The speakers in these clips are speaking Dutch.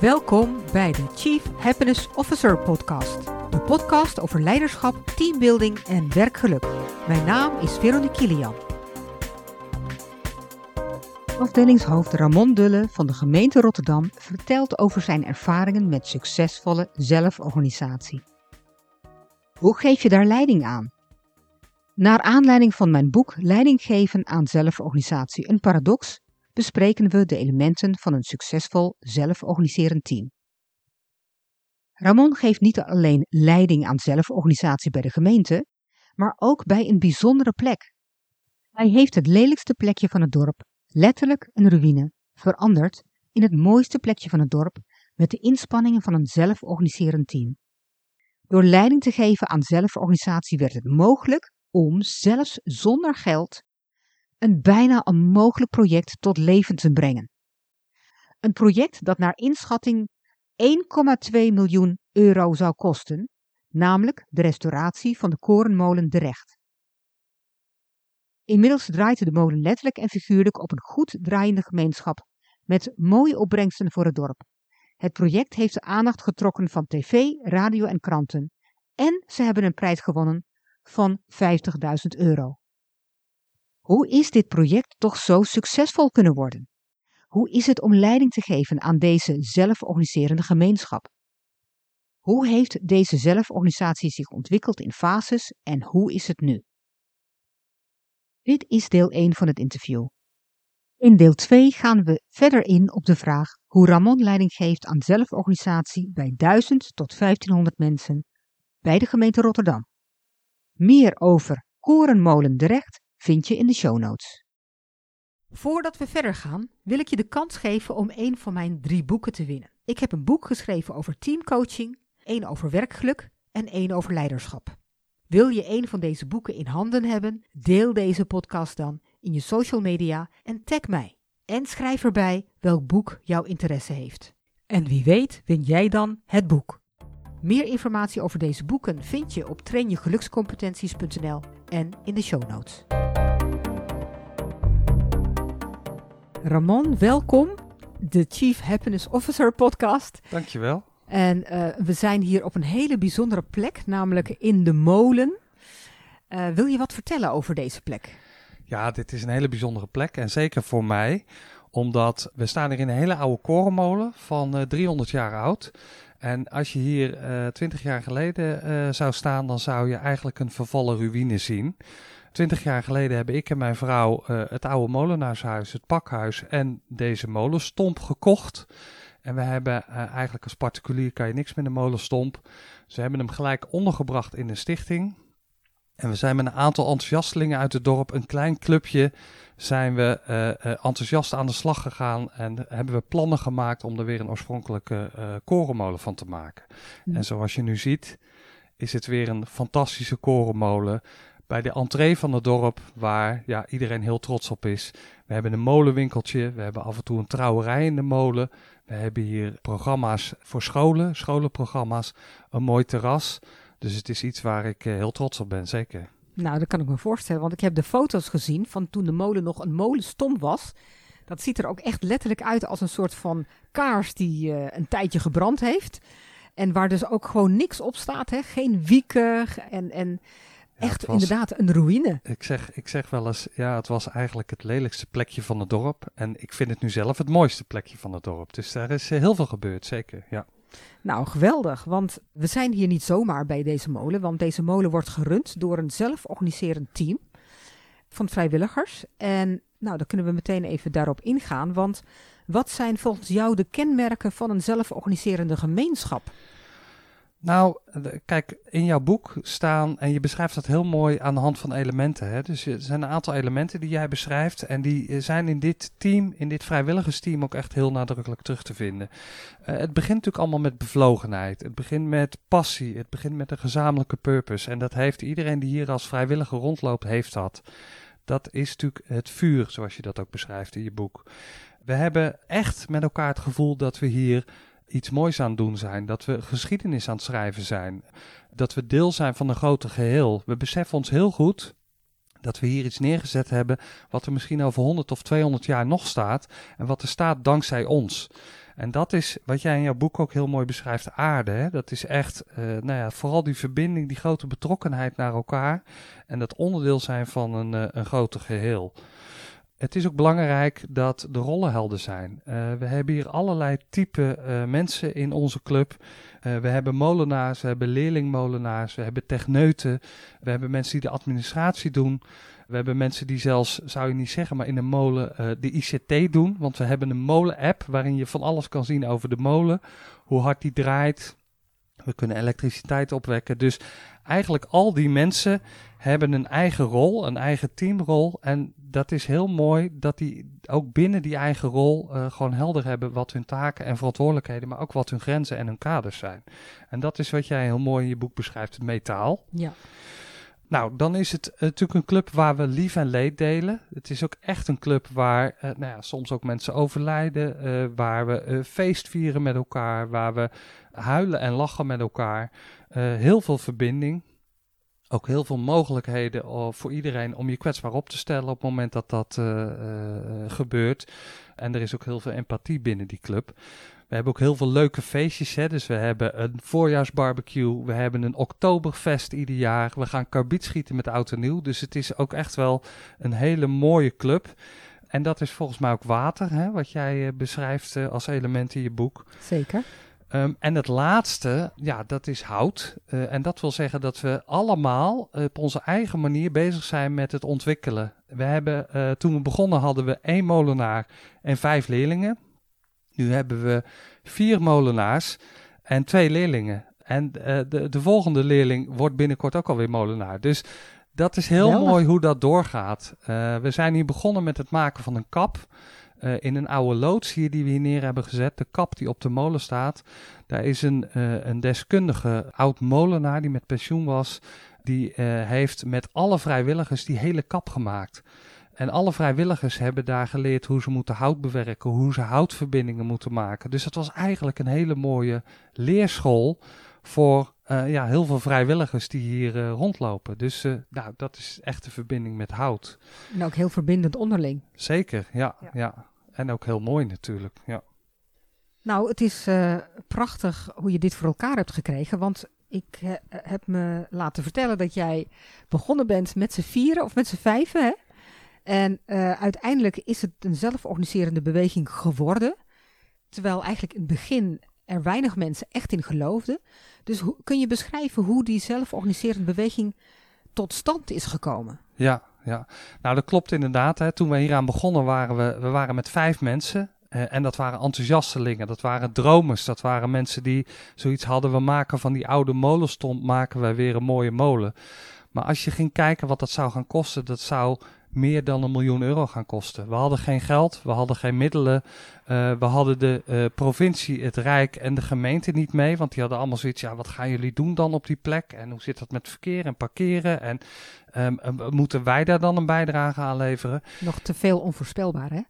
Welkom bij de Chief Happiness Officer podcast. De podcast over leiderschap, teambuilding en werkgeluk. Mijn naam is Veronique Kilian. Afdelingshoofd Ramon Dulle van de gemeente Rotterdam vertelt over zijn ervaringen met succesvolle zelforganisatie. Hoe geef je daar leiding aan? Naar aanleiding van mijn boek Leiding geven aan zelforganisatie, een paradox, bespreken we de elementen van een succesvol zelforganiserend team. Ramon geeft niet alleen leiding aan zelforganisatie bij de gemeente, maar ook bij een bijzondere plek. Hij heeft het lelijkste plekje van het dorp, letterlijk een ruïne, veranderd in het mooiste plekje van het dorp met de inspanningen van een zelforganiserend team. Door leiding te geven aan zelforganisatie werd het mogelijk om, zelfs zonder geld, een bijna onmogelijk project tot leven te brengen. Een project dat naar inschatting 1,2 miljoen euro zou kosten, namelijk de restauratie van de korenmolen De Recht. Inmiddels draait de molen letterlijk en figuurlijk op een goed draaiende gemeenschap met mooie opbrengsten voor het dorp. Het project heeft de aandacht getrokken van tv, radio en kranten en ze hebben een prijs gewonnen van 50.000 euro. Hoe is dit project toch zo succesvol kunnen worden? Hoe is het om leiding te geven aan deze zelforganiserende gemeenschap? Hoe heeft deze zelforganisatie zich ontwikkeld in fases en hoe is het nu? Dit is deel 1 van het interview. In deel 2 gaan we verder in op de vraag hoe Ramon leiding geeft aan zelforganisatie bij 1000 tot 1500 mensen bij de gemeente Rotterdam. Meer over Korenmolen de Recht vind je in de show notes. Voordat we verder gaan, wil ik je de kans geven om een van mijn drie boeken te winnen. Ik heb een boek geschreven over teamcoaching, één over werkgeluk en één over leiderschap. Wil je een van deze boeken in handen hebben? Deel deze podcast dan in je social media en tag mij. En schrijf erbij welk boek jouw interesse heeft. En wie weet win jij dan het boek. Meer informatie over deze boeken vind je op trainjegelukscompetenties.nl en in de show notes. Ramon, welkom. De Chief Happiness Officer podcast. Dankjewel. En uh, we zijn hier op een hele bijzondere plek, namelijk in de molen. Uh, wil je wat vertellen over deze plek? Ja, dit is een hele bijzondere plek en zeker voor mij, omdat we staan hier in een hele oude korenmolen van uh, 300 jaar oud. En als je hier uh, 20 jaar geleden zou staan, dan zou je eigenlijk een vervallen ruïne zien. Twintig jaar geleden hebben ik en mijn vrouw uh, het oude molenaarshuis, het pakhuis en deze molenstomp gekocht. En we hebben eigenlijk als particulier kan je niks met een molenstomp. Ze hebben hem gelijk ondergebracht in een stichting. En we zijn met een aantal enthousiastelingen uit het dorp, een klein clubje, zijn we uh, enthousiast aan de slag gegaan en hebben we plannen gemaakt om er weer een oorspronkelijke korenmolen van te maken. Mm. En zoals je nu ziet, is het weer een fantastische korenmolen bij de entree van het dorp, waar ja, iedereen heel trots op is. We hebben een molenwinkeltje, we hebben af en toe een trouwerij in de molen. We hebben hier programma's voor scholen, scholenprogramma's, een mooi terras. Dus het is iets waar ik heel trots op ben, zeker. Nou, dat kan ik me voorstellen, want ik heb de foto's gezien van toen de molen nog een molenstom was. Dat ziet er ook echt letterlijk uit als een soort van kaars die uh, een tijdje gebrand heeft. En waar dus ook gewoon niks op staat, hè? geen wieken en... en echt inderdaad een ruïne. Ik zeg, ik zeg wel eens, ja, het was eigenlijk het lelijkste plekje van het dorp. En ik vind het nu zelf het mooiste plekje van het dorp. Dus daar is eh, heel veel gebeurd, zeker, ja. Nou, geweldig, want we zijn hier niet zomaar bij deze molen. Want deze molen wordt gerund door een zelforganiserend team van vrijwilligers. En nou, dan kunnen we meteen even daarop ingaan. Want wat zijn volgens jou de kenmerken van een zelforganiserende gemeenschap? Nou, kijk, in jouw boek staan, en je beschrijft dat heel mooi aan de hand van elementen. Hè? Dus er zijn een aantal elementen die jij beschrijft. En die eh, zijn in dit team, in dit vrijwilligersteam, ook echt heel nadrukkelijk terug te vinden. Uh, het begint natuurlijk allemaal met bevlogenheid. Het begint met passie. Het begint met een gezamenlijke purpose. En dat heeft iedereen die hier als vrijwilliger rondloopt, heeft dat. Dat is natuurlijk het vuur, zoals je dat ook beschrijft in je boek. We hebben echt met elkaar het gevoel dat we hier iets moois aan het doen zijn. Dat we geschiedenis aan het schrijven zijn. Dat we deel zijn van een groter geheel. We beseffen ons heel goed dat we hier iets neergezet hebben wat er misschien over 100 of 200 jaar nog staat. En wat er staat dankzij ons. En dat is wat jij in jouw boek ook heel mooi beschrijft, aarde. Hè? Dat is echt, uh, nou ja, vooral die verbinding, die grote betrokkenheid naar elkaar. En dat onderdeel zijn van een, uh, een groter geheel. Het is ook belangrijk dat de rollen helder zijn. Uh, we hebben hier allerlei type mensen in onze club. we hebben molenaars, we hebben leerlingmolenaars, we hebben techneuten. We hebben mensen die de administratie doen. We hebben mensen die zelfs, zou je niet zeggen, maar in een molen de ICT doen. Want we hebben een molen-app waarin je van alles kan zien over de molen. Hoe hard die draait. We kunnen elektriciteit opwekken. Dus eigenlijk al die mensen hebben een eigen rol, een eigen teamrol. En dat is heel mooi dat die ook binnen die eigen rol uh, gewoon helder hebben wat hun taken en verantwoordelijkheden, maar ook wat hun grenzen en hun kaders zijn. En dat is wat jij heel mooi in je boek beschrijft, het metaal. Ja. Nou, dan is het natuurlijk een club waar we lief en leed delen. Het is ook echt een club waar uh, nou ja, soms ook mensen overlijden, waar we feest vieren met elkaar, waar we huilen en lachen met elkaar. heel veel verbinding. Ook heel veel mogelijkheden voor iedereen om je kwetsbaar op te stellen op het moment dat dat gebeurt. En er is ook heel veel empathie binnen die club. We hebben ook heel veel leuke feestjes. Hè? Dus we hebben een voorjaarsbarbecue. We hebben een oktoberfest ieder jaar. We gaan karbiet schieten met oud en nieuw. Dus het is ook echt wel een hele mooie club. En dat is volgens mij ook water, hè? wat jij beschrijft als element in je boek. Zeker. Um, en het laatste, ja, dat is hout. Uh, en dat wil zeggen dat we allemaal op onze eigen manier bezig zijn met het ontwikkelen. We hebben, toen we begonnen hadden we één molenaar en vijf leerlingen. Nu hebben we vier molenaars en twee leerlingen. En uh, de, de volgende leerling wordt binnenkort ook alweer molenaar. Dus dat is heel mooi hoe dat doorgaat. We zijn hier begonnen met het maken van een kap. Uh, in een oude loods hier die we hier neer hebben gezet. De kap die op de molen staat. Daar is een, een deskundige oud molenaar die met pensioen was. Die heeft met alle vrijwilligers die hele kap gemaakt. En alle vrijwilligers hebben daar geleerd hoe ze moeten hout bewerken, hoe ze houtverbindingen moeten maken. Dus dat was eigenlijk een hele mooie leerschool voor uh, ja, heel veel vrijwilligers die hier uh, rondlopen. Dus uh, nou, dat is echt de verbinding met hout. En ook heel verbindend onderling. Zeker, ja. ja. ja. En ook heel mooi natuurlijk, ja. Nou, het is prachtig hoe je dit voor elkaar hebt gekregen, want ik heb me laten vertellen dat jij begonnen bent met z'n vieren of met z'n vijven, hè? En uiteindelijk is het een zelforganiserende beweging geworden. Terwijl eigenlijk in het begin er weinig mensen echt in geloofden. Dus kun je beschrijven hoe die zelforganiserende beweging tot stand is gekomen? Ja, ja. nou dat klopt inderdaad. Hè. Toen we hieraan begonnen waren we, we waren met vijf mensen. Uh, en dat waren enthousiastelingen, dat waren dromers, dat waren mensen die zoiets hadden. We maken van die oude molenstomp, maken wij weer een mooie molen. Maar als je ging kijken wat dat zou gaan kosten, dat zou meer dan een miljoen euro gaan kosten. We hadden geen geld, we hadden geen middelen. Uh, we hadden de uh, provincie, het Rijk en de gemeente niet mee. Want die hadden allemaal zoiets, ja, wat gaan jullie doen dan op die plek? En hoe zit dat met verkeer en parkeren? En um, uh, moeten wij daar dan een bijdrage aan leveren? Nog te veel onvoorspelbaar, hè?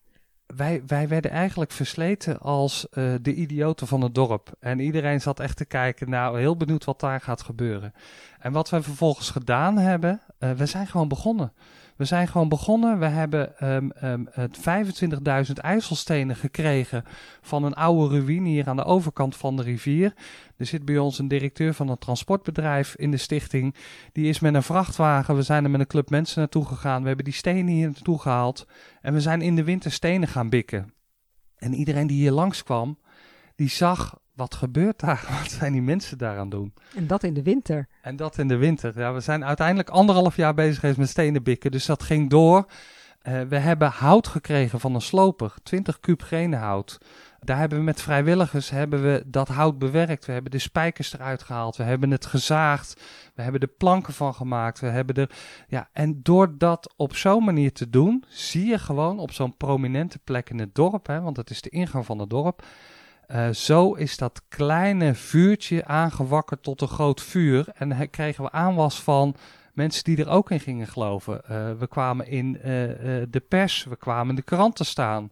Wij, wij werden eigenlijk versleten als de idioten van het dorp. En iedereen zat echt te kijken, nou, heel benieuwd wat daar gaat gebeuren. En wat we vervolgens gedaan hebben, we zijn gewoon begonnen. We zijn gewoon begonnen. We hebben um, um, 25.000 ijzelstenen gekregen van een oude ruïne hier aan de overkant van de rivier. Er zit bij ons een directeur van een transportbedrijf in de stichting. Die is met een vrachtwagen. We zijn er met een club mensen naartoe gegaan. We hebben die stenen hier naartoe gehaald. En we zijn in de winter stenen gaan bikken. En iedereen die hier langskwam, die zag wat gebeurt daar? Wat zijn die mensen daaraan doen? En dat in de winter. En dat in de winter. Ja, we zijn uiteindelijk anderhalf jaar bezig geweest met stenen bikken. Dus dat ging door. Uh, we hebben hout gekregen van een sloper. 20 kuub hout. Daar hebben we met vrijwilligers hebben we dat hout bewerkt. We hebben de spijkers eruit gehaald. We hebben het gezaagd. We hebben er planken van gemaakt. We hebben er. Ja, en door dat op zo'n manier te doen, zie je gewoon op zo'n prominente plek in het dorp, hè, want het is de ingang van het dorp uh, zo is dat kleine vuurtje aangewakkerd tot een groot vuur. En kregen we aanwas van mensen die er ook in gingen geloven. Uh, we kwamen in uh, de pers, we kwamen in de kranten staan.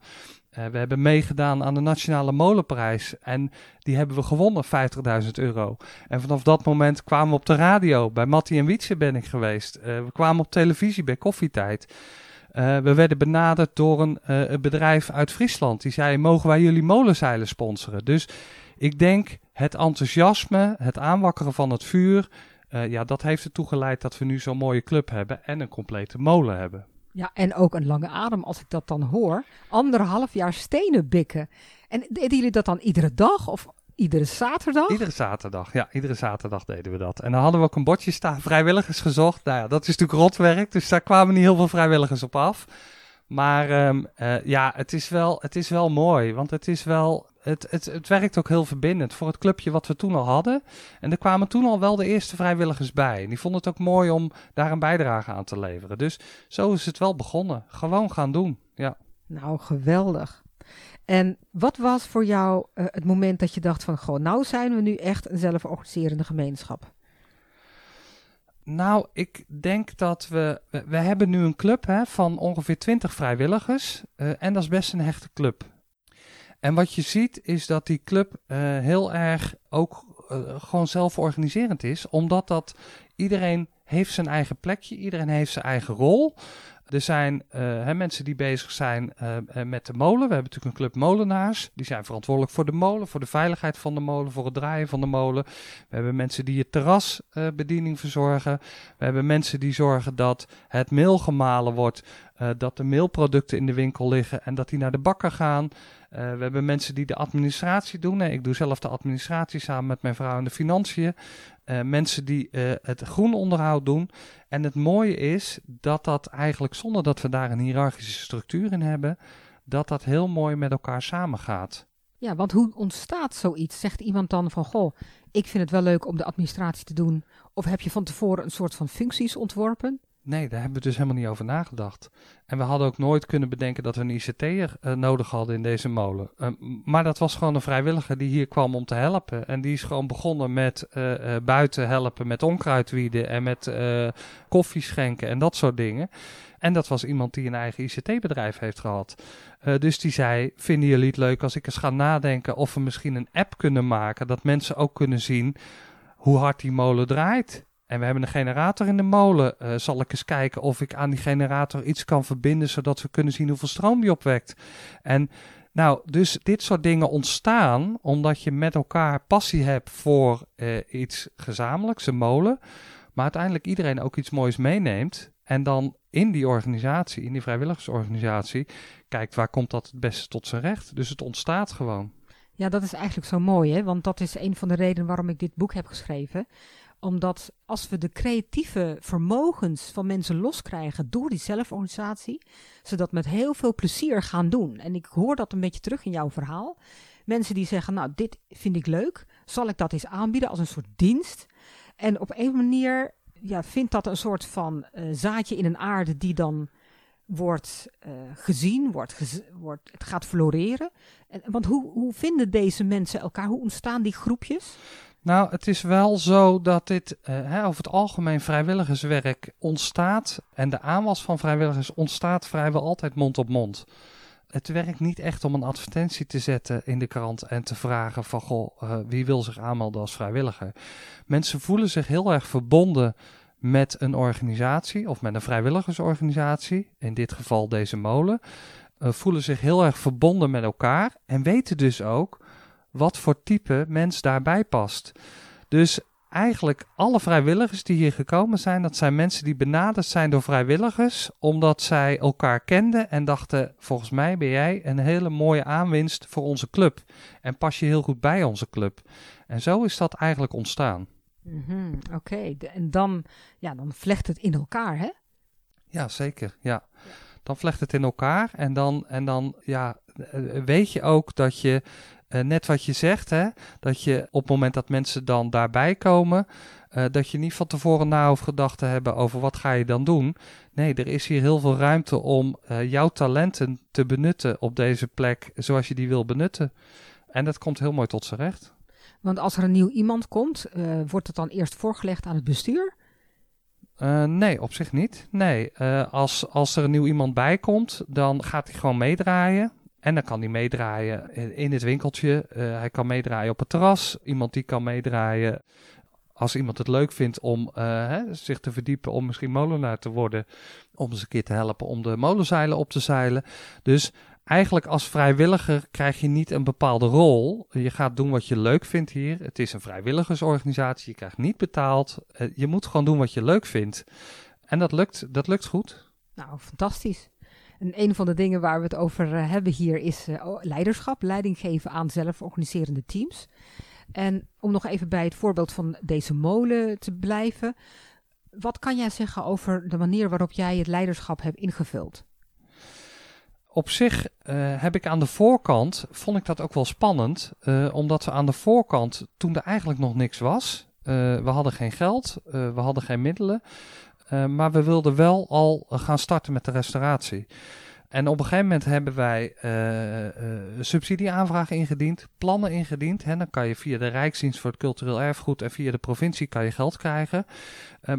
we hebben meegedaan aan de Nationale Molenprijs en die hebben we gewonnen, 50.000 euro. En vanaf dat moment kwamen we op de radio. Bij Mattie en Wietse ben ik geweest. we kwamen op televisie bij Koffietijd. Uh, we werden benaderd door een, uh, een, bedrijf uit Friesland. Die zei: Mogen wij jullie molenzeilen sponsoren? Dus ik denk het enthousiasme, het aanwakkeren van het vuur. Uh, ja, dat heeft ertoe geleid dat we nu zo'n mooie club hebben en een complete molen hebben. Ja, en ook een lange adem als ik dat dan hoor. Anderhalf jaar stenen bikken. En deden jullie dat dan iedere dag of iedere zaterdag? Iedere zaterdag, ja. Iedere zaterdag deden we dat. En dan hadden we ook een bordje staan, vrijwilligers gezocht. Nou ja, dat is natuurlijk rotwerk, dus daar kwamen niet heel veel vrijwilligers op af. Maar um, uh, ja, het is, wel, het is wel mooi, want het is wel... Het, het, het werkt ook heel verbindend voor het clubje wat we toen al hadden. En er kwamen toen al wel de eerste vrijwilligers bij. En die vonden het ook mooi om daar een bijdrage aan te leveren. Dus zo is het wel begonnen. Gewoon gaan doen, ja. Nou, geweldig. En wat was voor jou uh, het moment dat je dacht van, goh, nou zijn we nu echt een zelforganiserende gemeenschap? Nou, ik denk dat we, we, hebben nu een club hè, van ongeveer 20 vrijwilligers uh, en dat is best een hechte club. En wat je ziet is dat die club uh, heel erg ook gewoon zelforganiserend is, omdat dat iedereen heeft zijn eigen plekje, iedereen heeft zijn eigen rol. Er zijn uh, hè, mensen die bezig zijn uh, met de molen. We hebben natuurlijk een club molenaars. Die zijn verantwoordelijk voor de molen, voor de veiligheid van de molen, voor het draaien van de molen. We hebben mensen die het terrasbediening verzorgen. We hebben mensen die zorgen dat het meel gemalen wordt, dat de meelproducten in de winkel liggen en dat die naar de bakker gaan. Uh, we hebben mensen die de administratie doen. ik doe zelf de administratie samen met mijn vrouw in de financiën. Uh, mensen die uh, het groenonderhoud doen. En het mooie is dat dat eigenlijk zonder dat we daar een hiërarchische structuur in hebben, dat dat heel mooi met elkaar samengaat. Ja, want hoe ontstaat zoiets? Zegt iemand dan van, goh, ik vind het wel leuk om de administratie te doen. Of heb je van tevoren een soort van functies ontworpen? Nee, daar hebben we dus helemaal niet over nagedacht. En we hadden ook nooit kunnen bedenken dat we een ICT'er uh, nodig hadden in deze molen. Uh, maar dat was gewoon een vrijwilliger die hier kwam om te helpen. En die is gewoon begonnen met uh, buiten helpen met onkruidwieden en met koffie schenken en dat soort dingen. En dat was iemand die een eigen ICT-bedrijf heeft gehad. dus die zei: Vinden jullie het leuk als ik eens ga nadenken of we misschien een app kunnen maken dat mensen ook kunnen zien hoe hard die molen draait? En we hebben een generator in de molen. Uh, zal ik eens kijken of ik aan die generator iets kan verbinden, zodat we kunnen zien hoeveel stroom die opwekt. En nou, dus dit soort dingen ontstaan omdat je met elkaar passie hebt voor uh, iets gezamenlijks, een molen. Maar uiteindelijk iedereen ook iets moois meeneemt. En dan in die organisatie, in die vrijwilligersorganisatie, kijkt waar komt dat het beste tot zijn recht. Dus het ontstaat gewoon. Ja, dat is eigenlijk zo mooi, hè? want dat is een van de redenen waarom ik dit boek heb geschreven omdat als we de creatieve vermogens van mensen loskrijgen door die zelforganisatie, ze dat met heel veel plezier gaan doen. En ik hoor dat een beetje terug in jouw verhaal. Mensen die zeggen, nou, dit vind ik leuk, zal ik dat eens aanbieden als een soort dienst? En op een manier ja, vindt dat een soort van uh, zaadje in een aarde die dan wordt uh, gezien, wordt, wordt, het gaat floreren. En, want hoe, hoe vinden deze mensen elkaar? Hoe ontstaan die groepjes? Nou, het is wel zo dat dit uh, hè, over het algemeen vrijwilligerswerk ontstaat. En de aanwas van vrijwilligers ontstaat vrijwel altijd mond op mond. Het werkt niet echt om een advertentie te zetten in de krant en te vragen van goh, uh, wie wil zich aanmelden als vrijwilliger. Mensen voelen zich heel erg verbonden met een organisatie of met een vrijwilligersorganisatie, in dit geval deze molen, uh, voelen zich heel erg verbonden met elkaar en weten dus ook wat voor type mens daarbij past. Dus eigenlijk alle vrijwilligers die hier gekomen zijn, dat zijn mensen die benaderd zijn door vrijwilligers, omdat zij elkaar kenden en dachten: volgens mij ben jij een hele mooie aanwinst voor onze club en pas je heel goed bij onze club. En zo is dat eigenlijk ontstaan. -hmm, Oké, en dan, ja, dan vlecht het in elkaar, hè? Ja, zeker. Ja. Dan vlecht het in elkaar en dan, en dan ja, eh, weet je ook dat je uh, net wat je zegt, hè, dat je op het moment dat mensen dan daarbij komen, uh, dat je niet van tevoren na hoeft gedacht te hebben over wat ga je dan doen. Nee, er is hier heel veel ruimte om jouw talenten te benutten op deze plek zoals je die wil benutten. En dat komt heel mooi tot zijn recht. Want als er een nieuw iemand komt, wordt het dan eerst voorgelegd aan het bestuur? Uh, nee, op zich niet. Nee, uh, als, als er een nieuw iemand bij komt, dan gaat hij gewoon meedraaien. En dan kan hij meedraaien in het winkeltje. Hij kan meedraaien op het terras. Iemand die kan meedraaien Als iemand het leuk vindt om hè, zich te verdiepen, om misschien molenaar te worden, om eens een keer te helpen om de molenzeilen op te zeilen. Dus eigenlijk als vrijwilliger krijg je niet een bepaalde rol. Je gaat doen wat je leuk vindt hier. Het is een vrijwilligersorganisatie. Je krijgt niet betaald. Je moet gewoon doen wat je leuk vindt. En dat lukt, dat lukt goed. Nou, fantastisch. En een van de dingen waar we het over eh, hebben hier is uh, leiderschap, leiding geven aan zelforganiserende teams. En om nog even bij het voorbeeld van deze molen te blijven, wat kan jij zeggen over de manier waarop jij het leiderschap hebt ingevuld? Op zich uh, heb ik aan de voorkant, vond ik dat ook wel spannend, omdat we aan de voorkant, toen er eigenlijk nog niks was, we hadden geen geld, we hadden geen middelen, uh, maar we wilden wel al gaan starten met de restauratie. En op een gegeven moment hebben wij uh, subsidieaanvragen ingediend, plannen ingediend. Hè. Dan kan je via de Rijksdienst voor het Cultureel Erfgoed en via de provincie kan je geld krijgen.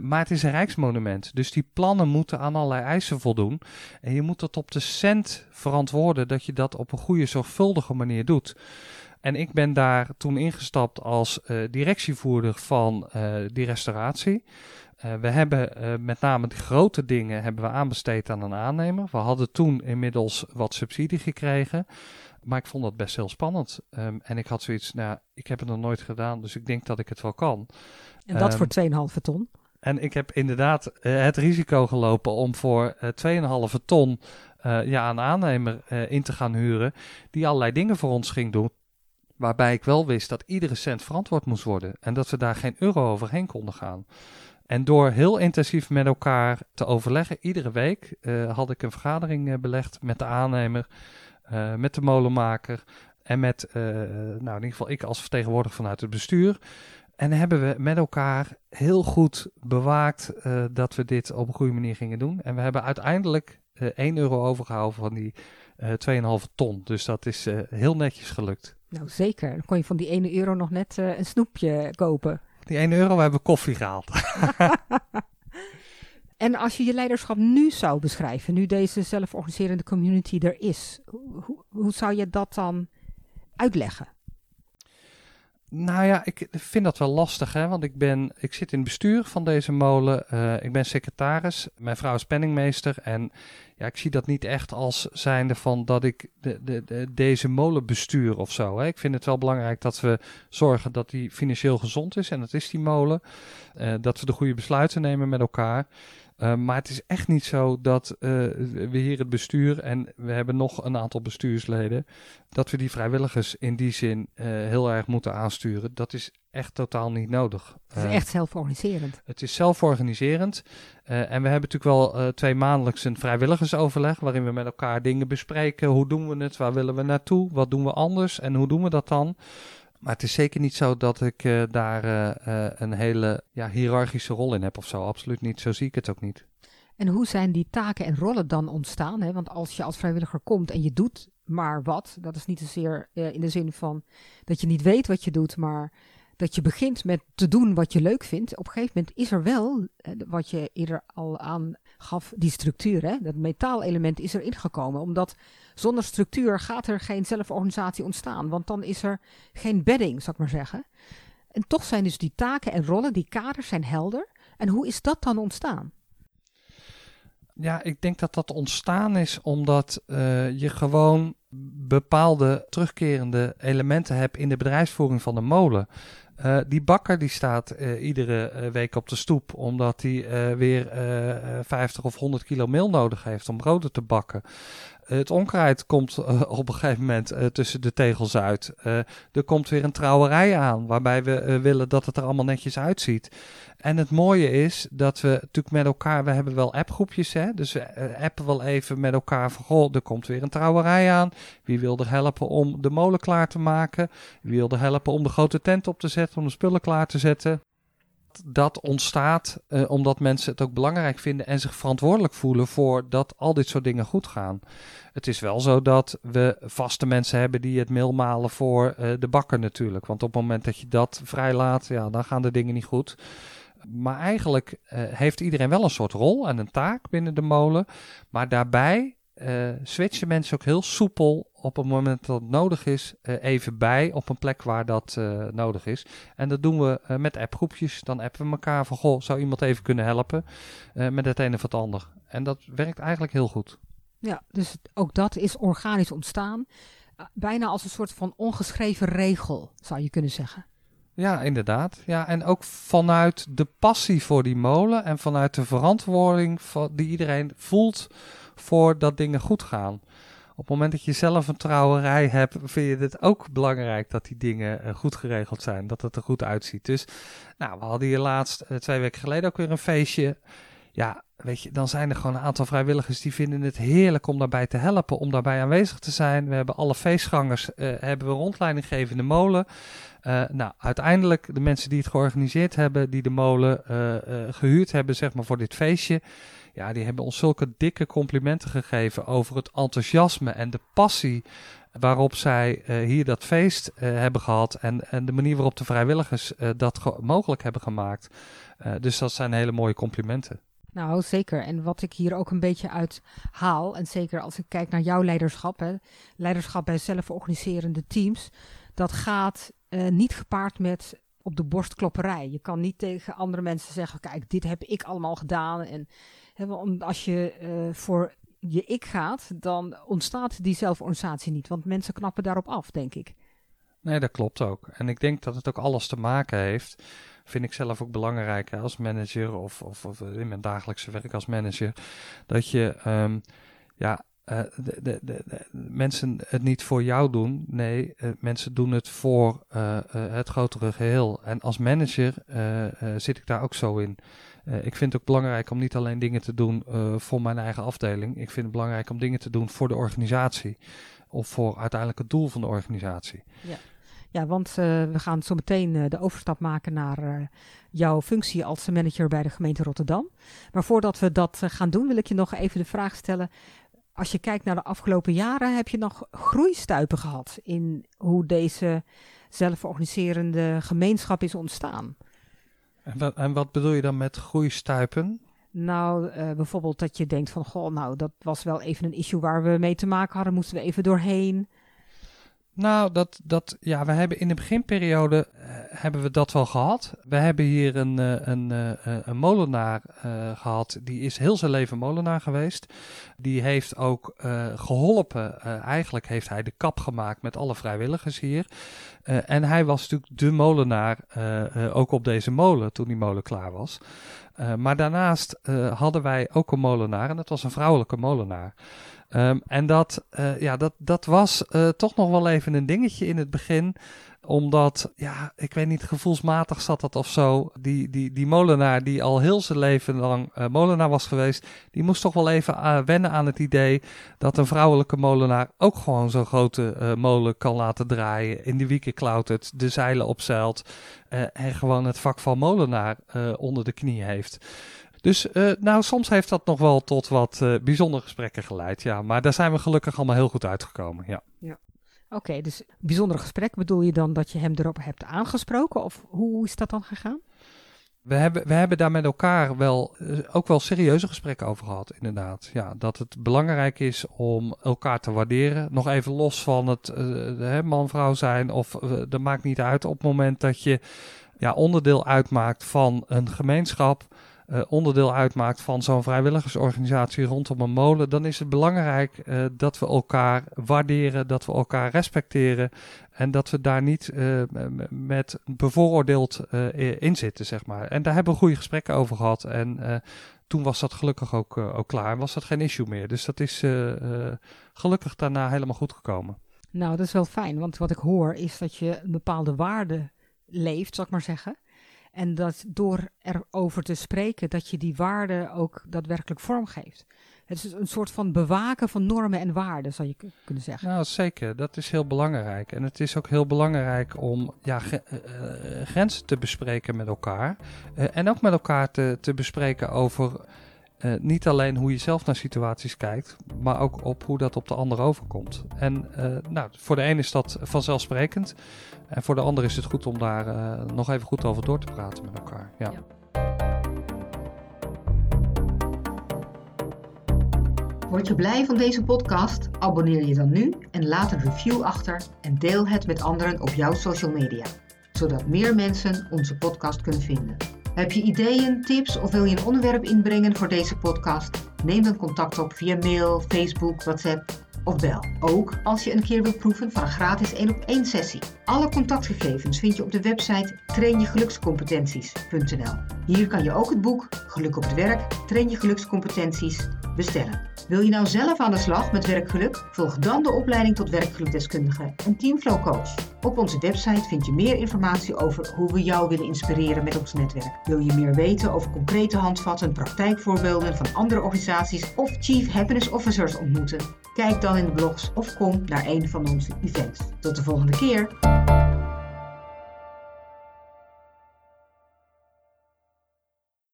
maar het is een rijksmonument, dus die plannen moeten aan allerlei eisen voldoen. En je moet dat op de cent verantwoorden dat je dat op een goede, zorgvuldige manier doet. En ik ben daar toen ingestapt als directievoerder van die restauratie. Uh, we hebben uh, met name de grote dingen hebben we aanbesteed aan een aannemer. We hadden toen inmiddels wat subsidie gekregen. Maar ik vond dat best heel spannend. Um, en ik had zoiets, nou, ik heb het nog nooit gedaan, dus ik denk dat ik het wel kan. En dat um, voor 2,5 ton? En ik heb inderdaad uh, het risico gelopen om voor 2,5 ton ja, een aannemer in te gaan huren. Die allerlei dingen voor ons ging doen. Waarbij ik wel wist dat iedere cent verantwoord moest worden. En dat we daar geen euro overheen konden gaan. En door heel intensief met elkaar te overleggen, iedere week uh, had ik een vergadering uh, belegd met de aannemer, uh, met de molenmaker en met, nou in ieder geval ik als vertegenwoordiger vanuit het bestuur. En hebben we met elkaar heel goed bewaakt dat we dit op een goede manier gingen doen. En we hebben uiteindelijk 1 euro overgehouden van die 2,5 ton. Dus dat is heel netjes gelukt. Nou zeker, dan kon je van die 1 euro nog net een snoepje kopen. Die 1 euro, we hebben koffie gehaald. en als je je leiderschap nu zou beschrijven, nu deze zelforganiserende community er is, hoe, hoe zou je dat dan uitleggen? Nou ja, ik vind dat wel lastig, hè? want ik, ben, ik zit in het bestuur van deze molen. Uh, ik ben secretaris, mijn vrouw is penningmeester. En ja, ik zie dat niet echt als zijnde van dat ik de, de, de, deze molen bestuur of zo. Hè? Ik vind het wel belangrijk dat we zorgen dat die financieel gezond is. En dat is die molen. Uh, dat we de goede besluiten nemen met elkaar. Uh, maar het is echt niet zo dat uh, we hier het bestuur en we hebben nog een aantal bestuursleden, dat we die vrijwilligers in die zin uh, heel erg moeten aansturen. Dat is echt totaal niet nodig. Het is echt zelforganiserend. Het is zelforganiserend. en we hebben natuurlijk wel twee maandelijks een vrijwilligersoverleg waarin we met elkaar dingen bespreken. Hoe doen we het? Waar willen we naartoe? Wat doen we anders? En hoe doen we dat dan? Maar het is zeker niet zo dat ik uh, daar uh, uh, een hele ja, hiërarchische rol in heb of zo. Absoluut niet. Zo zie ik het ook niet. En hoe zijn die taken en rollen dan ontstaan? Hè? Want als je als vrijwilliger komt en je doet maar wat, dat is niet zozeer in de zin van dat je niet weet wat je doet, maar dat je begint met te doen wat je leuk vindt. Op een gegeven moment is er wel, wat je eerder al aangaf, die structuur. Hè? Dat metaalelement is er ingekomen. Omdat zonder structuur gaat er geen zelforganisatie ontstaan. Want dan is er geen bedding, zou ik maar zeggen. En toch zijn dus die taken en rollen, die kaders zijn helder. En hoe is dat dan ontstaan? Ja, ik denk dat dat ontstaan is omdat uh, je gewoon bepaalde terugkerende elementen hebt in de bedrijfsvoering van de molen. Uh, die bakker die staat uh, iedere uh, week op de stoep omdat hij weer 50 of 100 kilo meel nodig heeft om broden te bakken. Het onkruid komt op een gegeven moment tussen de tegels uit. er komt weer een trouwerij aan waarbij we willen dat het er allemaal netjes uitziet. En het mooie is dat we natuurlijk met elkaar, we hebben wel appgroepjes, hè, dus we appen wel even met elkaar van, goh, er komt weer een trouwerij aan. Wie wil er helpen om de molen klaar te maken? Wie wil er helpen om de grote tent op te zetten, om de spullen klaar te zetten? Dat ontstaat uh, omdat mensen het ook belangrijk vinden en zich verantwoordelijk voelen voor dat al dit soort dingen goed gaan. Het is wel zo dat we vaste mensen hebben die het meel malen voor uh, de bakker natuurlijk. Want op het moment dat je dat vrijlaat, ja, dan gaan de dingen niet goed. Maar eigenlijk uh, heeft iedereen wel een soort rol en een taak binnen de molen. Maar daarbij switchen mensen ook heel soepel op het moment dat het nodig is even bij op een plek waar dat nodig is. En dat doen we met appgroepjes. Dan appen we elkaar van, goh, zou iemand even kunnen helpen met het een of het ander. En dat werkt eigenlijk heel goed. Ja, dus ook dat is organisch ontstaan. Bijna als een soort van ongeschreven regel, zou je kunnen zeggen. Ja, inderdaad. Ja, en ook vanuit de passie voor die molen en vanuit de verantwoording van, die iedereen voelt voor dat dingen goed gaan. Op het moment dat je zelf een trouwerij hebt, vind je het ook belangrijk dat die dingen eh, goed geregeld zijn, dat het er goed uitziet. Dus, nou, we hadden hier laatst, eh, twee weken geleden, ook weer een feestje. Ja, weet je, dan zijn er gewoon een aantal vrijwilligers die vinden het heerlijk om daarbij te helpen, om daarbij aanwezig te zijn. We hebben alle feestgangers, uh, hebben we rondleiding gegeven in de molen. Nou, uiteindelijk de mensen die het georganiseerd hebben, die de molen gehuurd hebben, zeg maar, voor dit feestje. Ja, die hebben ons zulke dikke complimenten gegeven over het enthousiasme en de passie waarop zij hier dat feest hebben gehad. En, en de manier waarop de vrijwilligers dat mogelijk hebben gemaakt. dus dat zijn hele mooie complimenten. Nou, zeker. En wat ik hier ook een beetje uit haal, en zeker als ik kijk naar jouw leiderschap, hè, leiderschap bij zelforganiserende teams, dat gaat niet gepaard met op de borstklopperij. Je kan niet tegen andere mensen zeggen: kijk, dit heb ik allemaal gedaan. En hè, als je uh, voor je ik gaat, dan ontstaat die zelforganisatie niet. Want mensen knappen daarop af, denk ik. Nee, dat klopt ook. En ik denk dat het ook alles te maken heeft vind ik zelf ook belangrijk als manager of, of, of, in mijn dagelijkse werk als manager. Dat je um, ja, uh, de, mensen het niet voor jou doen. Nee, uh, mensen doen het voor uh, het grotere geheel. En als manager zit ik daar ook zo in. ik vind het ook belangrijk om niet alleen dingen te doen voor mijn eigen afdeling. Ik vind het belangrijk om dingen te doen voor de organisatie. Of voor uiteindelijk het doel van de organisatie. Ja. Ja, want we gaan zo meteen de overstap maken naar jouw functie als manager bij de gemeente Rotterdam. Maar voordat we dat gaan doen, wil ik je nog even de vraag stellen. Als je kijkt naar de afgelopen jaren, heb je nog groeistuipen gehad in hoe deze zelforganiserende gemeenschap is ontstaan? En wat, en wat bedoel je dan met groeistuipen? Nou, bijvoorbeeld dat je denkt van, goh, nou, dat was wel even een issue waar we mee te maken hadden, moesten we even doorheen. Nou, dat, dat, ja, we hebben in de beginperiode hebben we dat wel gehad. We hebben hier een, uh, een, uh, een molenaar gehad, die is heel zijn leven molenaar geweest. Die heeft ook geholpen, eigenlijk heeft hij de kap gemaakt met alle vrijwilligers hier. en hij was natuurlijk de molenaar, ook op deze molen, toen die molen klaar was. maar daarnaast hadden wij ook een molenaar en dat was een vrouwelijke molenaar. Um, en dat, ja, dat, dat was toch nog wel even een dingetje in het begin omdat, ja, ik weet niet, gevoelsmatig zat dat of zo. Die, die, die molenaar die al heel zijn leven lang uh, molenaar was geweest, die moest toch wel even uh, wennen aan het idee dat een vrouwelijke molenaar ook gewoon zo'n grote uh, molen kan laten draaien. In de wieken klautert, de zeilen opzeilt en gewoon het vak van molenaar onder de knie heeft. Dus nou, soms heeft dat nog wel tot wat bijzondere gesprekken geleid. Ja, maar daar zijn we gelukkig allemaal heel goed uitgekomen. Ja. ja. Oké, dus bijzondere gesprek bedoel je dan dat je hem erop hebt aangesproken? Of hoe is dat dan gegaan? We hebben, we hebben daar met elkaar wel, uh, ook wel serieuze gesprekken over gehad, inderdaad. Ja, dat het belangrijk is om elkaar te waarderen. Nog even los van het uh, man-vrouw zijn, of uh, dat maakt niet uit. Op het moment dat je ja, onderdeel uitmaakt van een gemeenschap, uh, onderdeel uitmaakt van zo'n vrijwilligersorganisatie rondom een molen, dan is het belangrijk uh, dat we elkaar waarderen, dat we elkaar respecteren en dat we daar niet uh, met bevooroordeeld in zitten, zeg maar. En daar hebben we goede gesprekken over gehad en toen was dat gelukkig ook, ook klaar was dat geen issue meer. Dus dat is gelukkig daarna helemaal goed gekomen. Nou, dat is wel fijn, want wat ik hoor is dat je een bepaalde waarde leeft, zal ik maar zeggen. En dat door erover te spreken, dat je die waarden ook daadwerkelijk vormgeeft. Het is een soort van bewaken van normen en waarden, zou je kunnen zeggen. Nou, zeker. Dat is heel belangrijk. En het is ook heel belangrijk om ja, uh, grenzen te bespreken met elkaar. Uh, en ook met elkaar te, te bespreken over uh, niet alleen hoe je zelf naar situaties kijkt, maar ook op hoe dat op de ander overkomt. En uh, nou, voor de een is dat vanzelfsprekend. En voor de ander is het goed om daar uh, nog even goed over door te praten met elkaar. Ja. ja. Word je blij van deze podcast? Abonneer je dan nu en laat een review achter en deel het met anderen op jouw social media, zodat meer mensen onze podcast kunnen vinden. Heb je ideeën, tips of wil je een onderwerp inbrengen voor deze podcast? Neem dan contact op via mail, Facebook, WhatsApp of bel. Ook als je een keer wilt proeven van een gratis 1 op 1 sessie. Alle contactgegevens vind je op de website trainjegelukscompetenties.nl. Hier kan je ook het boek Geluk op het werk, Train je gelukscompetenties bestellen. Wil je nou zelf aan de slag met werkgeluk? Volg dan de opleiding tot werkgelukdeskundige en Teamflow Coach. Op onze website vind je meer informatie over hoe we jou willen inspireren met ons netwerk. Wil je meer weten over concrete handvatten, praktijkvoorbeelden van andere organisaties of Chief Happiness Officers ontmoeten? Kijk dan in de blogs of kom naar een van onze events. Tot de volgende keer!